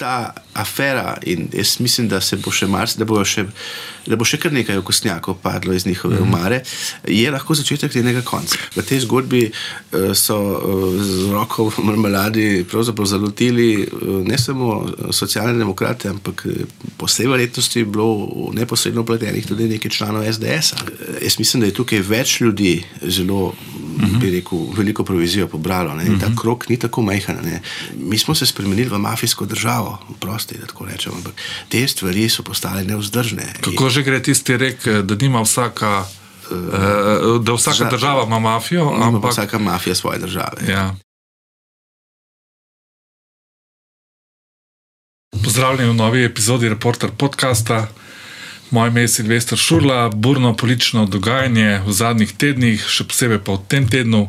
ta afera in jaz mislim, da se bo še mars, da, še, da bo še kar nekaj okosnjakov padlo iz njihove mm. umare, je lahko začetek njenega konca. V tej zgodbi uh, so uh, z roko v marmeladi pravzaprav zalotili uh, ne samo socialne demokrate, ampak po vsej verjetnosti bilo neposredno upletenih tudi nekaj članov SDS. -a. Jaz mislim, da je tukaj več ljudi zelo bi rekel, veliko provizijo pobralo. Ne? Ta krok ni tako majhen. Ne? Mi smo se spremenili v mafijsko državo, prosti, da tako rečemo, ampak te stvari so postale neuzdržne. Kako že gre tisti rek, da nima vsaka. Da vsaka država ima mafijo, ampak vsaka mafija svoje države. Ja. Pozdravljeni v novi epizodi Reporter podcasta. Moje ime je Silvestr Šurla, burno politično dogajanje v zadnjih tednih, še posebej pa v tem tednu,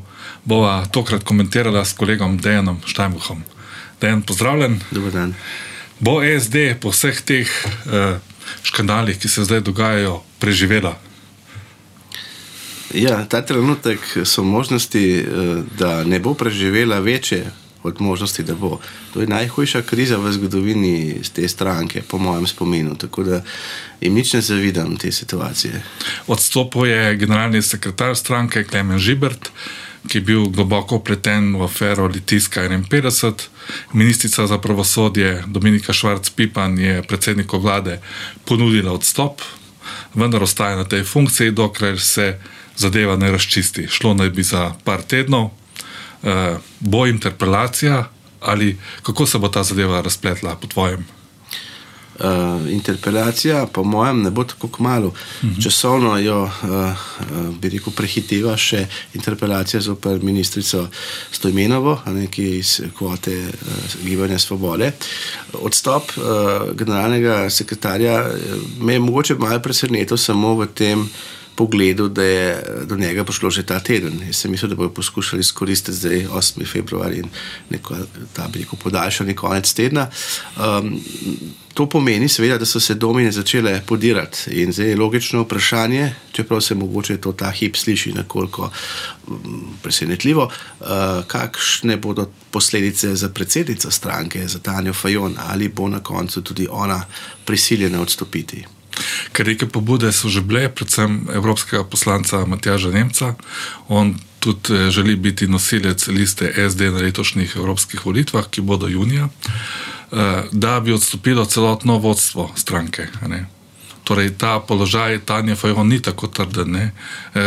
bova tokrat komentirala s kolegom Dejanom Štajmuhom. Dejan, pozdravljen. Dobar dan. Bo SD po vseh teh uh, škandalih, ki se zdaj dogajajo, preživela? Ja, ta trenutek so možnosti, uh, da ne bo preživela večje od možnosti, da bo. To je najhujša kriza v zgodovini te stranke, po mojem spominu. Tako da jim nič ne zavidam te situacije. Odstopil je generalni sekretar stranke Klemen Žibert. Ki je bil globoko pleten v afero Litijska 51, ministrica za pravosodje Dominika Švarc-Pipan je predsedniku vlade ponudila odstop, vendar ostaja na tej funkciji, dokler se zadeva ne razčisti. Šlo naj bi za par tednov, uh, bo interpelacija ali kako se bo ta zadeva razpletla po tvojem? Uh, interpelacija, po mojem, ne bo tako kmalo. Uh mhm. -huh. Časovno jo, uh, uh, bi rekel, prehiteva še interpelacija zoper ministrico Stojmenovo, ki je iz kvote uh, Gibanja Svobode. Odstop uh, generalnega sekretarja me je mogoče malo presenetil samo v tem, uh, pogledu, da je do njega prišlo že ta teden. Jaz sem mislil, da bodo poskušali izkoristiti zdaj 8. februar in neko, ta veliko podaljšanje konec tedna. Um, to pomeni, seveda, da so se domine začele podirati in zdaj je logično vprašanje, čeprav se mogoče to ta hip sliši nekoliko um, presenetljivo, uh, kakšne bodo posledice za predsednico stranke, za Tanjo Fajon, ali bo na koncu tudi ona prisiljena odstopiti. Ker neke pobude so že bile, predvsem evropskega poslanca Matjaža Nemca. On tudi eh, želi biti nosilec liste SD na letošnjih evropskih volitvah, ki bodo junija, eh, da bi odstopilo celotno vodstvo stranke. Torej, ta položaj Tanja Fajon ni tako trden. E,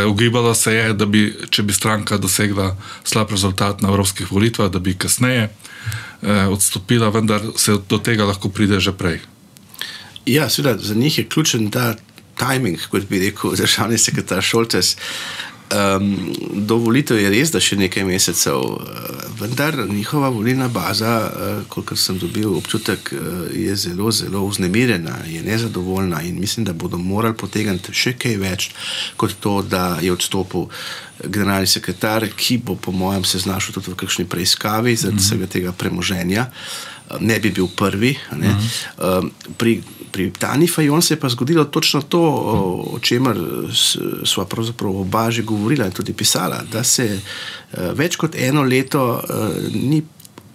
ugibalo se je, da bi, če bi stranka dosegla slab rezultat na evropskih volitvah, da bi kasneje e, odstopila, vendar se do tega lahko pride že prej. Ja, seveda, za njih je ključen ta timing, kot bi rekel državni sekretar Šoltes. Um, do volitev je res, da še nekaj mesecev, uh, vendar njihova volilna baza, uh, kolikor sem dobil občutek, uh, je zelo, zelo vznemirjena, je nezadovoljna in mislim, da bodo morali potegniti še kaj več kot to, da je odstopil generalni sekretar, ki bo, po mojem, se znašel tudi v kakšni preiskavi zaradi mm -hmm. vsega tega premoženja. Ne bi bil prvi. Uh -huh. uh, pri pri Tani Fajon se je pa zgodilo točno to, o, čemer smo pravzaprav oba že govorila in tudi pisala, da se uh, več kot eno leto ni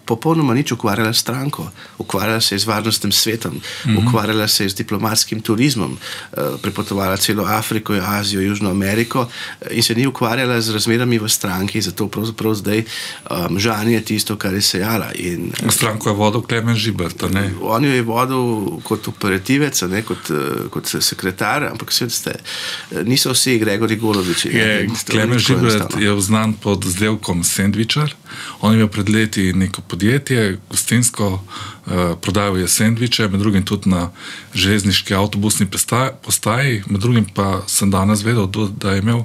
popolnoma nič ukvarjala s stranko, ukvarjala se je z varnostnim svetom, mm -hmm. ukvarjala se je z diplomatskim turizmom, uh, prepotovala celo Afriko, Azijo, Južno Ameriko uh, in se ni ukvarjala z razmerami v stranki, zato pravzaprav zdaj um, žanje tisto, kar je sejala. In, uh, stranko je vodil Klemen Žibert. On jo je vodil kot operativec, ne kot, kot sekretar, ampak ste, niso vsi Gregori Goloviči. Klemen Žibert je znan pod zdevkom Sandvičar. On je imel pred leti neko podjetje podjetje, gostinsko, eh, prodajal je sendviče, med drugim tudi na železniški avtobusni postaji, med drugim pa sem danes vedel, da je imel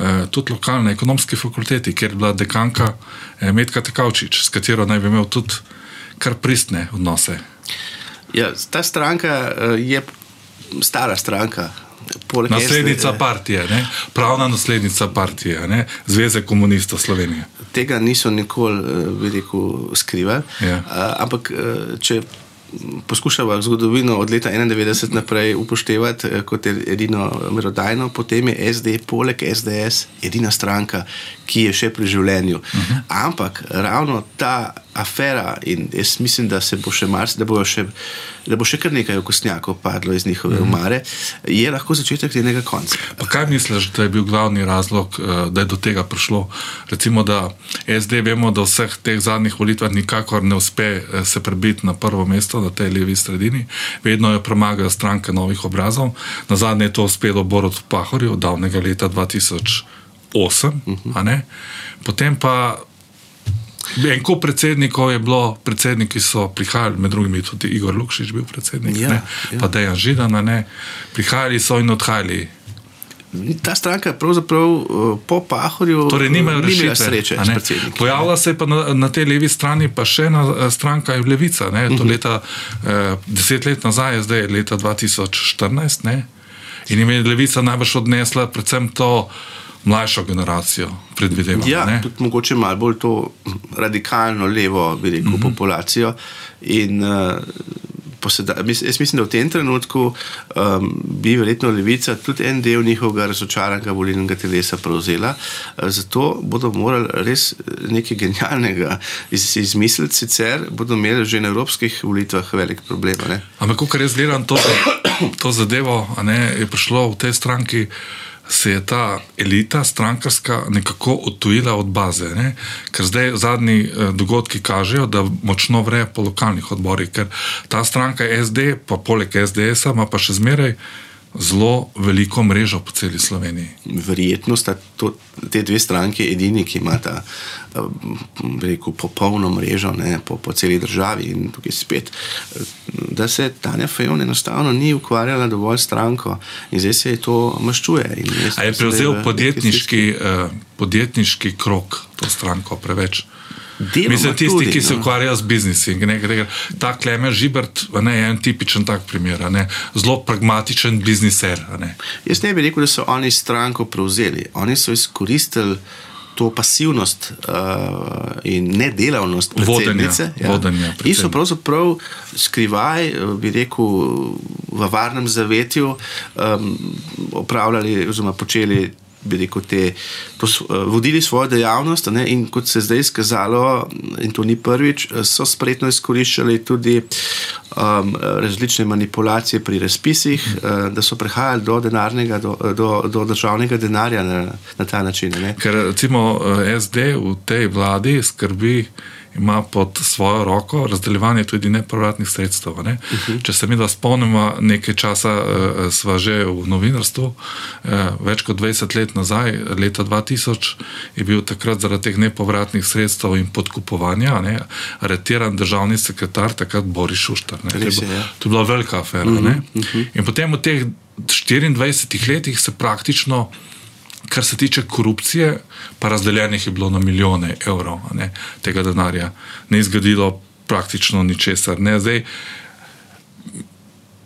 eh, tudi lokalne ekonomske fakulteti, kjer je bila dekanka eh, Medka Tekavčič, s katero naj bi imel tudi kar pristne odnose. Ja, ta stranka je stara stranka. Naslednica partije, ne? pravna naslednica partije, ne? Zveze komunistov Slovenije. Tega niso nikoli uh, rekel, skrivali. Ja. Uh, ampak, uh, če poskušamo zgodovino od leta 1991 naprej upoštevati kot edino merodajno, potem je SD, poleg SDS, edina stranka, ki je še pri življenju. Uh mhm. -huh. Ampak ravno ta afera in jaz mislim, da se bo še mars, da, še, da bo še kar nekaj okostnjakov padlo iz njihove mm. umare, je lahko začetek njenega konca. Pa kaj misliš, da je bil glavni razlog, eh, da je do tega prišlo? Recimo, da SD vemo, da vseh teh zadnjih volitvah nikakor ne uspe eh, se prebiti na prvo mesto, na tej levi sredini, vedno jo premagajo stranke novih obrazov. Na zadnje je to uspelo Borod Pahorju, davnega leta 2008, mm -hmm. potem pa En kup predsednikov je bilo, predsedniki so prihajali, med drugim tudi Igor Lukšič, bil predsednik, ja, ja. pa Dejan Židan, ne, prihajali so in odhajali. Ta stranka je pravzaprav uh, po Pahorju. Torej, nimajo rešitve, sreče. Pojavila se je pa na, na tej levi strani pa še ena uh, stranka, je Levica. Uh mhm. -huh. leta, eh, deset let nazaj, zdaj je leta 2014. Ne? In je Levica najbrž odnesla predvsem to mlajšo generacijo, predvidevam. Ja, tudi mogoče malo bolj to radikalno levo, bi rekel, mm -hmm. populacijo. In, uh, Poseda, jaz mislim, da v tem trenutku um, bi verjetno levica tudi en del njihovega razočaranega volilnega telesa prevzela. Uh, zato bodo morali res nekaj genialnega iz, izmisliti, sicer bodo imeli že na evropskih volitvah velik problem. Ampak, ko res gledam to, to zadevo, ne, je prišlo v tej stranki se je ta elita strankarska nekako odtujila od baze. Ne? Ker zdaj zadnji eh, dogodki kažejo, da močno vre po lokalnih odborih, ker ta stranka SD, pa poleg SDS-a, ima pa še zmeraj zelo veliko mrežo po celi Sloveniji. Verjetno sta to, te dve stranke edini, ki imata rekel, popolno mrežo ne, po, po celi državi. In tukaj spet, da se Tanja Fejon enostavno ni ukvarjala dovolj stranko in zdaj se je to maščuje. A je prevzel podjetniški, uh, podjetniški krok to stranko preveč? Mislim, tisti, tudi, ki se no. ukvarjajo z biznisom. Ta Klemen Žibert ne, je en tipičen tak primer, ne, zelo pragmatičen bizniser. Ne. Jaz ne bi rekel, da so oni stranko prevzeli. Oni so izkoristili to pasivnost uh, in nedelavnost vodenja. Ja. In so pravzaprav skrivaj, bi rekel, v varnem zavetju um, opravljali oziroma počeli bi rekel, te, to, uh, vodili svojo dejavnost. Ne, in kot se je zdaj izkazalo, in to ni prvič, so spretno izkoriščali tudi um, različne manipulacije pri razpisih, uh, da so prihajali do, do, do, do državnega denarja na, na ta način. Ne. Ker recimo SD v tej vladi skrbi ima pod svojo roko razdeljevanje tudi nepovratnih sredstev. Ne? Uh mhm. -huh. Če se mi da spomnimo, nekaj časa uh, sva že v novinarstvu, uh, več kot 20 let nazaj, leta 2000, je bil takrat zaradi teh nepovratnih sredstev in podkupovanja ne, aretiran državni sekretar, takrat Boris Šuštar. To je bila velika afera. Uh -huh. uh -huh. In potem v teh 24 letih se praktično kar se tiče korupcije, pa razdeljenih je bilo na milijone evrov ne, tega denarja, ne izgradilo praktično ničesar. Ne. Zdaj,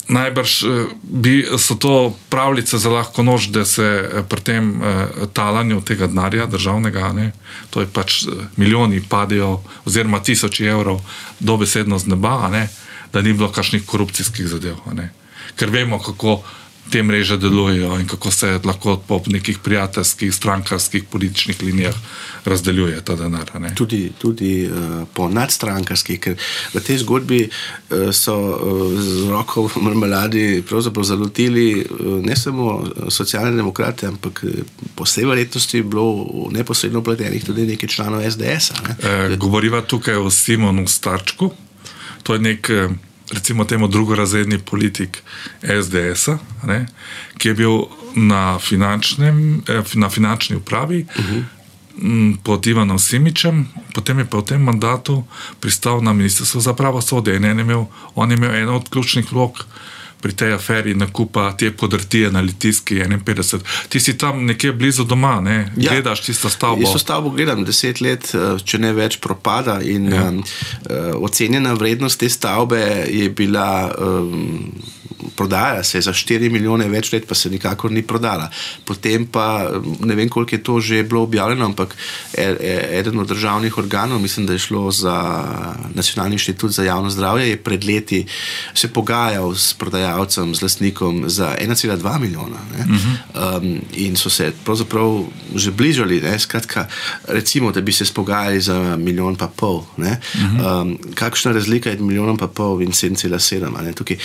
najbrž eh, bi, so to pravljice za lahko noč, da se eh, pri tem eh, talanju tega denarja državnega, ne, to je pač milijoni padajo, oziroma tisoči evrov, dobesedno z neba, ne, da ni bilo kakšnih korupcijskih zadev. Ne. Ker vemo, kako te mreže delujejo in kako se lahko po nekih prijateljskih, strankarskih, političnih linijah razdeljuje ta denar. Tudi, tudi uh, po nadstrankarskih, ker v tej zgodbi uh, so uh, z roko v marmeladi zalotili uh, ne samo socialne demokrate, ampak po vsej verjetnosti je bilo neposredno pletenih tudi nekaj članov SDS. Ne? E, govoriva tukaj o Simonu Starčku. To je nek recimo temu drugorazredni politik SDS, ki je bil na, eh, na finančni upravi uh -huh. pod Ivanom Simičem, potem je pa v tem mandatu pristal na ministrstvu za pravosodje in on je imel eno od ključnih vlog pri tej aferi nakupa te podrtije na Litijski 51. Ti si tam nekje blizu doma, ne? ja. gledaš tisto stavbo. Jaz to stavbo gledam deset let, eh, če ne več propada. In, ja. um, ocenjena vrednost te stavbe je bila um, prodajala se je za 4 milijone več let, pa se nikakor ni prodala. Potem pa ne vem, koliko je to že bilo objavljeno, ampak e, e, eden od državnih organov, mislim, da je šlo za Nacionalni inštitut za javno zdravje, je pred leti se pogajal s prodajalcem, z lastnikom za 1,2 milijona. Uh -huh. um, in so se pravzaprav že bližali. Ne? Skratka, recimo, da bi se spogajali za milijon pa pol. Uh -huh. um, kakšna razlika je med milijonom pa pol in 7,7? Eh,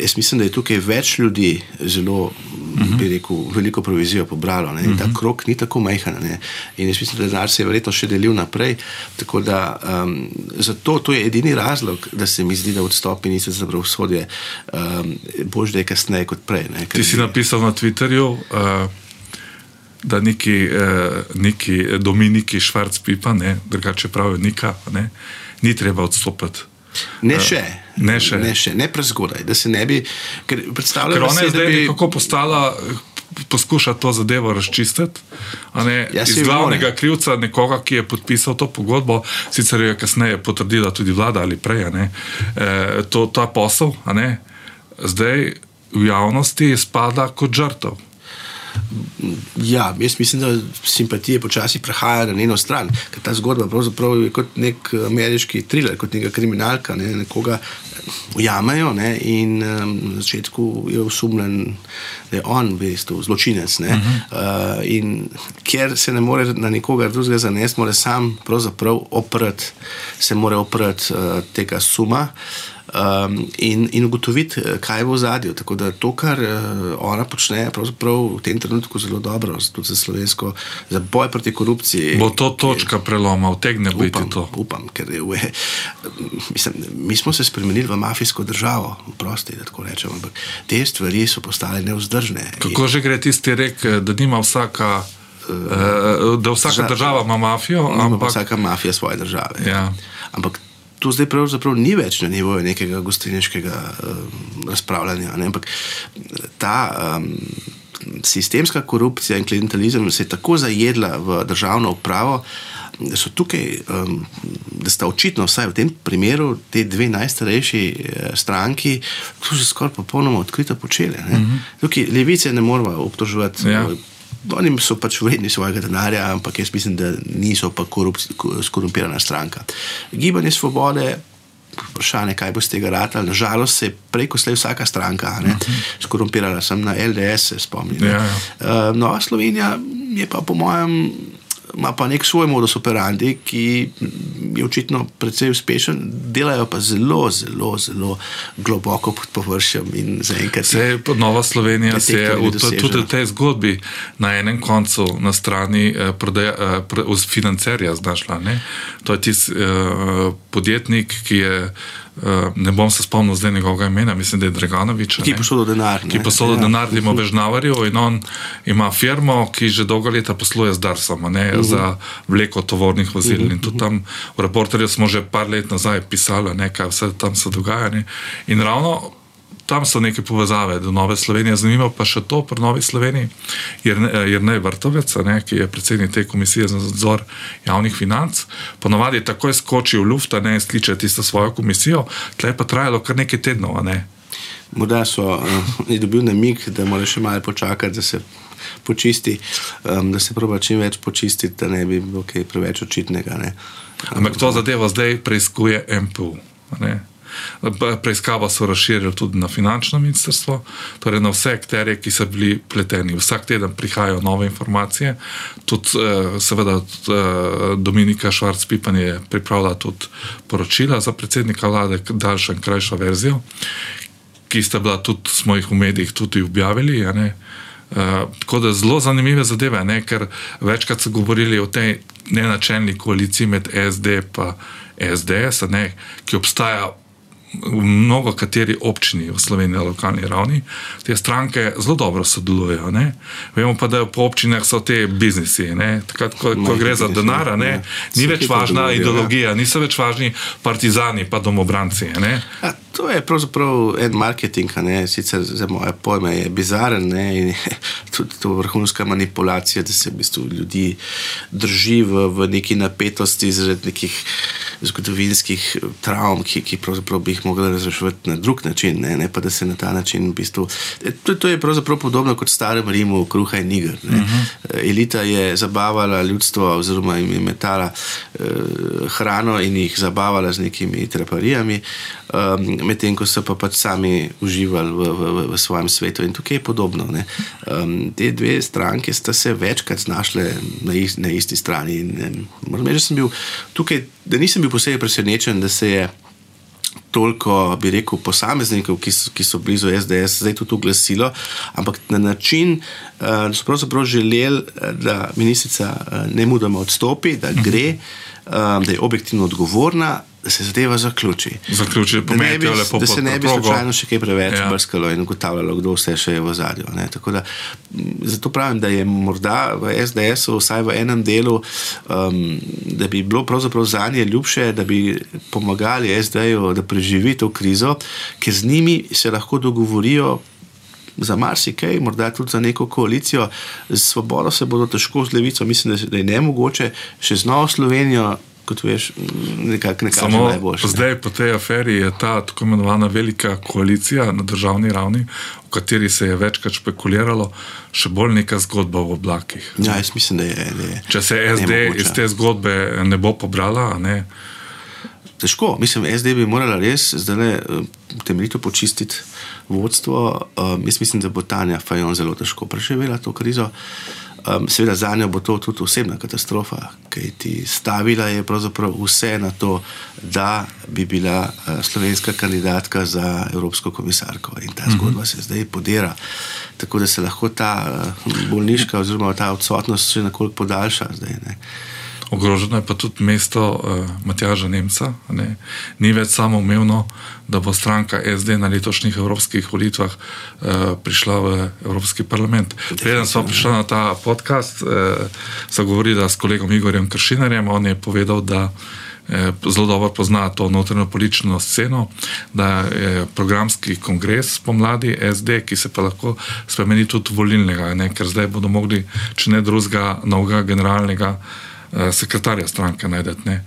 jaz mislim, da je tukaj več ljudi zelo, uh -huh. bi rekel, veliko provizijo pobralo. Uh -huh. Ta krok ni tako majhen. In jaz mislim, da denar se je verjetno še delil naprej. Tako da um, zato to je edini razlog, da se mi zdi, da odstop ministra za pravosodje um, boš da je kasneje kot prej. Ne? Ti si napisal na Twitterju. Uh, da neki, eh, neki Dominiki Švarc-Pipa, drugače pravijo Nika, ne, ni treba odstopiti. Ne eh, še, ne še, ne, še, ne prezgodaj, da se ne bi predstavljal. Ker ona je zdaj bi... kako postala. Poskuša to zadevo razčistiti. Ja, iz glavnega krivca, nekoga, ki je podpisal to pogodbo, sicer je kasneje potrdila tudi vlada ali prej, e, to, ta posel, zdaj v javnosti spada kot žrtev. Ja, jaz mislim, da simpatije počasi prehajajo na eno stran, ker ta zgodba pravzaprav je kot nek ameriški thriller, kot neka kriminalka, ne, nekoga ujamejo ne, in um, na začetku je usumljen, da je on v bistvu zločinec. Ne, uh -huh. uh, in ker se ne more na nikogar drugega zanesti, mora sam pravzaprav oprati, se mora oprati uh, tega suma. Uh, um, in, in ugotoviti, eh, kaj je v zadju. Tako da to, kar uh, ona počne, je v tem trenutku zelo dobro, tudi za slovensko, za boj proti korupciji. Bo to točka preloma, vtegne biti to? Upam, ker je, je, mislim, mi smo se spremenili v mafijsko državo, prosti, da tako rečem, ampak te stvari so postale neuzdržne. Kako in, že gre tisti rek, da nima vsaka. Da vsaka država ima mafijo, ampak vsaka mafija svoje države. Ja. Ampak to zdaj pravzaprav ni več na nivoju nekega gostilniškega um, razpravljanja. Ne? Ampak ta um, sistemska korupcija in klientelizem se je tako zajedla v državno upravo. Da so tukaj, um, da sta očitno, vsaj v tem primeru, te dve najstarejši eh, stranki, to že skoraj popolnoma odkrito počele. Uh mhm. -huh. Tukaj levice ne moramo obtoževati. Ja. Oni so pač vredni svojega denarja, ampak jaz mislim, da niso pa skorumpirana stranka. Gibanje svobode, vprašanje, kaj bo z tega rata, nažalost se je preko slej vsaka stranka uh mhm. -huh. skorumpirala, sem na LDS, se spomnim. Ja, ja. Uh, no, Slovenija je pa po mojem ima pa nek svoj modus operandi, ki je očitno precej uspešen, delajo pa zelo, zelo, zelo globoko pod površjem. Pod Nova Slovenija, se je v, tudi v tej zgodbi na enem koncu, na strani eh, prodeja, eh, pre, financerja, znašla. Ne? To je tisti eh, podjetnik, ki je. Uh, ne bom se spomnil zdaj njegovega imena, mislim, da je Draganovič. Ki posodil denar. Ki posodil ja. denar, ima vežnavarjev in on ima firmo, ki že dolgo leta posluje z Darsom, ne, uh mhm. -huh. za vleko tovornih vozil. Uh mhm, -huh. In tudi tam v reporterju smo že par let nazaj pisali, ne, kaj vse tam se dogaja. Ne. In ravno tam so neke povezave do Nove Slovenije. Zanimivo pa še to pri Novi Sloveniji, jer ne vrtovec, ne, ki je predsednik te komisije za nadzor javnih financ, ponovadi takoj skoči v luft, ne skliče tisto svojo komisijo, tle pa trajalo kar nekaj tednov. Ne. Morda so uh, dobili namig, da mora še malo počakati, da se počisti, um, da se proba čim več počistiti, da ne bi bilo kaj preveč očitnega. Ampak to zadevo zdaj preizkuje MPU. Ne. Preiskava so razširili tudi na finančno ministrstvo, torej na vse akterje, ki so bili pleteni. Vsak teden prihajajo nove informacije. Tudi, eh, seveda, eh, Dominika Švarc-Pipan je pripravila tudi poročila za predsednika vlade, daljša in krajša verzijo, ki sta bila tudi, smo jih v medijih tudi objavili. Uh, tako da zelo zanimive zadeve, ne? ker večkrat so govorili o tej nenačelni koaliciji med SD in SDS, ne? ki obstaja v mnogo kateri občini v Sloveniji na lokalni ravni, te stranke zelo dobro sodelujejo. Ne? Vemo pa, da po občinah so te biznisi. Takrat, ko, ko gre za denar, ne? Ja. ni več važna ideologija, niso več važni partizani, pa domobranci. A, to je pravzaprav en marketing, ne? sicer za moje pojme je bizaren ne? in tudi to vrhunska manipulacija, da se v bistvu ljudi drži v, v neki napetosti zaradi nekih zgodovinskih travm, ki, ki pravzaprav bi jih mogli razrešiti na drug način, ne, ne pa da se na ta način v bistvu. To, to je pravzaprav podobno kot v starem Rimu, kruha in niger. Uh -huh. Elita je zabavala ljudstvo, oziroma jim je metala eh, hrano in jih zabavala z nekimi traparijami, um, medtem ko so pa pač sami uživali v, v, v, v svojem svetu. In tukaj je podobno. Um, te dve stranke sta se večkrat znašle na, is, na isti strani. In, um, reči, da, bil tukaj, da nisem bil posebej presenečen, da se je. Toliko bi rekel posameznikov, ki so, ki so blizu SDS, zdaj tudi oglasilo, ampak na način, da so pravzaprav želeli, da ministrica ne mudoma odstopi, da gre, da je objektivno odgovorna, da se zadeva zaključi. Zaključi, da, ne bi, da se ne bi slučajno še kaj preveč ja. brskalo in ugotavljalo, kdo vse še je v zadju. Zato pravim, da je morda v SDS-u, vsaj v enem delu, um, da bi bilo pravzaprav za nje ljubše, da bi pomagali SD-ju, da preživi to krizo, ker z njimi se lahko dogovorijo. Za marsikaj, morda tudi za neko koalicijo, z svobodo se bodo težko, z levico, mislim, da je ne mogoče, še z novo Slovenijo, kot veš, nekako ne kaže najboljše. Zdaj, po tej aferi, je ta tako imenovana velika koalicija na državni ravni, v kateri se je večkrat špekuliralo, še bolj neka zgodba v oblakih. Ja, jaz mislim, da je. Da je Če se SD iz te zgodbe ne bo pobrala, ne. Težko, mislim, SD bi morala res zdaj eh, temeljito počistiti vodstvo. Um, jaz mislim, da bo Tanja Fajon zelo težko preživela to krizo. Uh, Um, seveda za njo bo to tudi osebna katastrofa, ker ti stavila je pravzaprav vse na to, da bi bila uh, slovenska kandidatka za Evropsko komisarko. In ta zgodba uh -huh. se zdaj podira, tako da se lahko ta uh, bolniška oziroma ta odsotnost še nekoliko podaljša. Zdaj, ne. Ogroženo je pa tudi mesto uh, Matjaža Nemca. Ne. Ni več samo umevno, da bo stranka SD na letošnjih evropskih volitvah uh, prišla v Evropski parlament. Preden smo prišli na ta podcast, uh, sem govoril s kolegom Igorjem Kršinarjem. On je povedal, da zelo dobro pozna to notranjo politično sceno, da je programski kongres pomladi SD, ki se pa lahko spremeni tudi volilnega, ne, ker zdaj bodo mogli, če ne drugega, novega generalnega. Eh, sekretarja stranke najdete.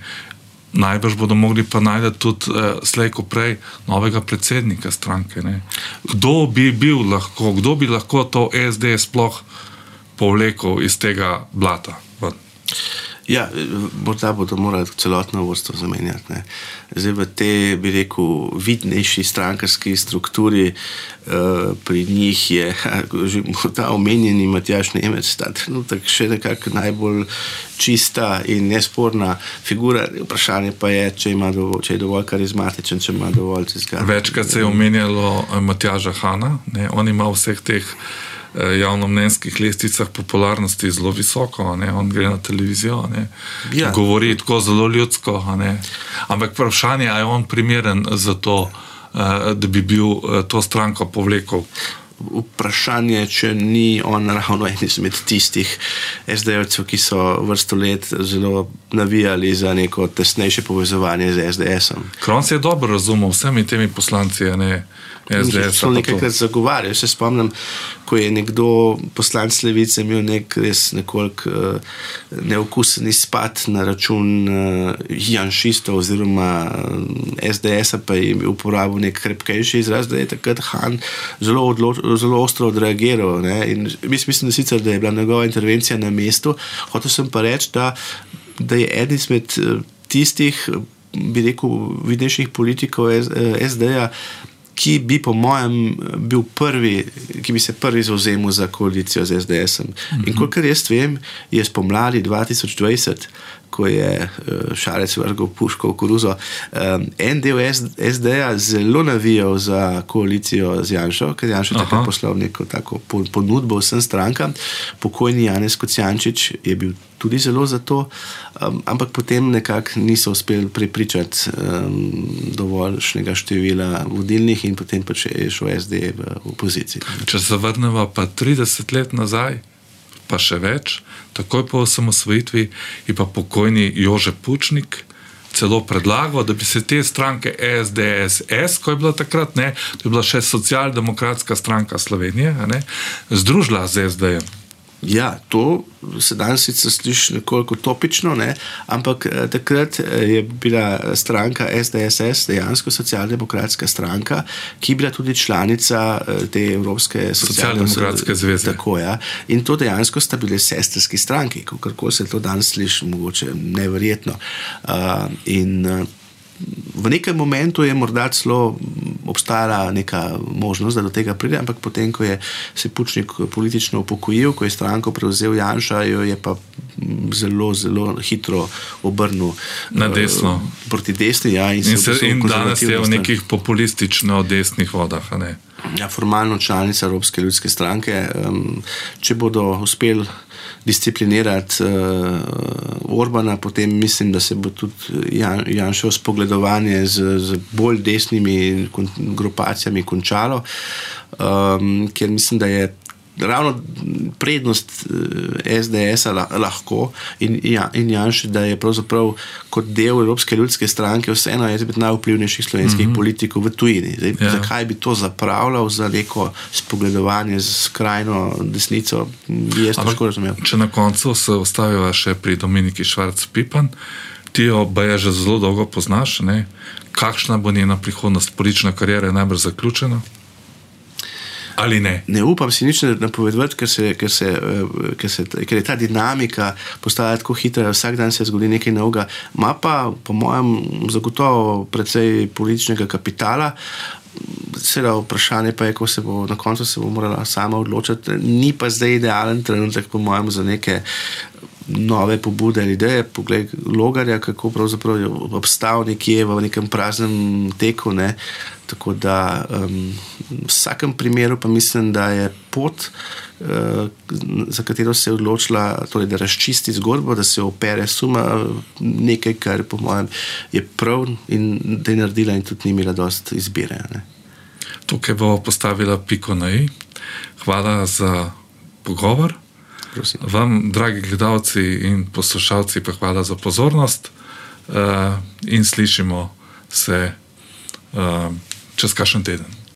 Najbrž bodo mogli pa najti tudi uh, slej, ko prej, novega predsednika stranke. Ne. Kdo bi bil lahko, kdo bi lahko to SD sploh povlekel iz tega blata? Ven. Ja, morda bodo morali celotno vrsto zamenjati. Ne. Zdaj v tej, bi rekel, vidnejši strankarski strukturi, uh, pri njih je že ta omenjeni Matjaš Nemec, ta trenutek še nekako najbolj čista in nesporna figura. Vprašanje pa je, če, dovolj, če je dovolj karizmatičen, če ima dovolj zgraditi. Večkrat se je omenjalo eh, Matjaža Hanna, ne. on ima vseh teh. Eh, javnomnenjskih lestvicah popularnosti zelo visoko, ne? on gre na televizijo, ja. govori tako zelo ljudsko. Ampak vprašanje je, ali je on primeren za to, eh, da bi bil eh, to stranko povlekel. Vprašanje je, če ni on ravno en izmed tistih SD-jevcev, ki so vrsto let zelo navijali za neko tesnejše povezovanje z SDS-om. Kron se je dobro razumel, vsemi temi poslanci. Ne? SDS. To nekajkrat zagovarjajo. Se spomnim, ko je nekdo poslanc Levice imel nek res nekoliko uh, neokusen izpad na račun uh, Janšistov oziroma uh, eh, SDS-a, pa je uporabil nek krepkejši izraz, da je takrat Han zelo, odlo, zelo ostro odreagiral. Mislim, da, sicer, da je bila njegova intervencija na mestu, hotel sem pa reči, da, da je eden izmed tistih. Bi rekel, vidnejših politikov SD-ja, ki bi, po mojem, bil prvi, ki bi se prvi zauzemal za koalicijo z SDS. -em. In mhm. kot jaz vem, je spomladi 2020, ko je eh, Šarec vrgel puško v koruzo, en del SD-ja zelo navijal za koalicijo z Janšo, ker Janš je takrat poslal neko tako ponudbo vsem strankam. Pokojni Janez Kocijančič je bil tudi zelo za to, um, ampak potem nekako niso uspeli prepričati um, dovoljšnega števila vodilnih in potem pač je šel SD v opoziciji. Če se vrnemo pa 30 let nazaj, pa še več, takoj po osamosvojitvi je pa pokojni Jože Pučnik. Celo predlagal, da bi se te stranke SDS, ko je bila takrat, ne, to je bila še socialdemokratska stranka Slovenije, ne, združila z SD-jem. Ja, to se danes sicer sliši nekoliko topično, ne? ampak eh, takrat eh, je bila stranka SDSS, dejansko socialdemokratska stranka, ki je bila tudi članica eh, te Evropske socialdemokratske zveze. Tako, ja. In to dejansko sta bile sestrski stranki, kako se to danes sliši, mogoče neverjetno. Uh, in, uh, v nekem momentu je morda celo obstajala neka možnost, da do tega pride, ampak potem, ko je se Pučnik politično upokojil, ko je stranko prevzel Janša, jo je pa zelo, zelo hitro obrnil na desno. Uh, proti desni. Ja, in in, se, in danes je v nekih populistično desnih vodah. Ja, formalno članica Evropske ljudske stranke. Um, če bodo uspeli disciplinirati uh, Orbana, potem mislim, da se bo tudi Jan, Janšo spogledovanje z, z bolj desnimi grupacijami končalo, um, ker mislim, da je ravno prednost eh, SDS-a lahko in, ja, in Janš, da je pravzaprav kot del Evropske ljudske stranke vseeno eden izmed najvplivnejših slovenskih mm -hmm. politikov v tujini. Zdaj, ja. Zakaj bi to zapravljal za neko spogledovanje z skrajno desnico, jaz težko razumel. Če na koncu se ostaviva še pri Dominiki Švarc-Pipan, ti jo obaja že zelo dolgo poznaš, ne? kakšna bo njena prihodnost, politična karijera je najbrž zaključena ali ne? Ne upam si nič napovedati, ker, ker, eh, ker, ker je ta dinamika postala tako hitra, vsak dan se zgodi nekaj novega. Ma pa, po mojem, zagotovo precej političnega kapitala. Seveda, vprašanje pa je, kako se bo na koncu se bo morala sama odločiti. Ni pa zdaj idealen trenutek, po mojem, za neke nove pobude ali ideje. Poglej, logarja, kako pravzaprav je obstal nekje v nekem praznem teku. Ne? Tako da um, v vsakem primeru pa mislim, da je pot, uh, za katero se je odločila, torej, da razčisti zgodbo, da se opere suma, nekaj, kar po mojem je prav in da je naredila in tudi ni imela dost izbire. Ne? Tukaj bo postavila piko na i. Hvala za pogovor. Prosim. Vam, dragi gledalci in poslušalci, pa hvala za pozornost uh, in slišimo se uh, čez kakšen teden.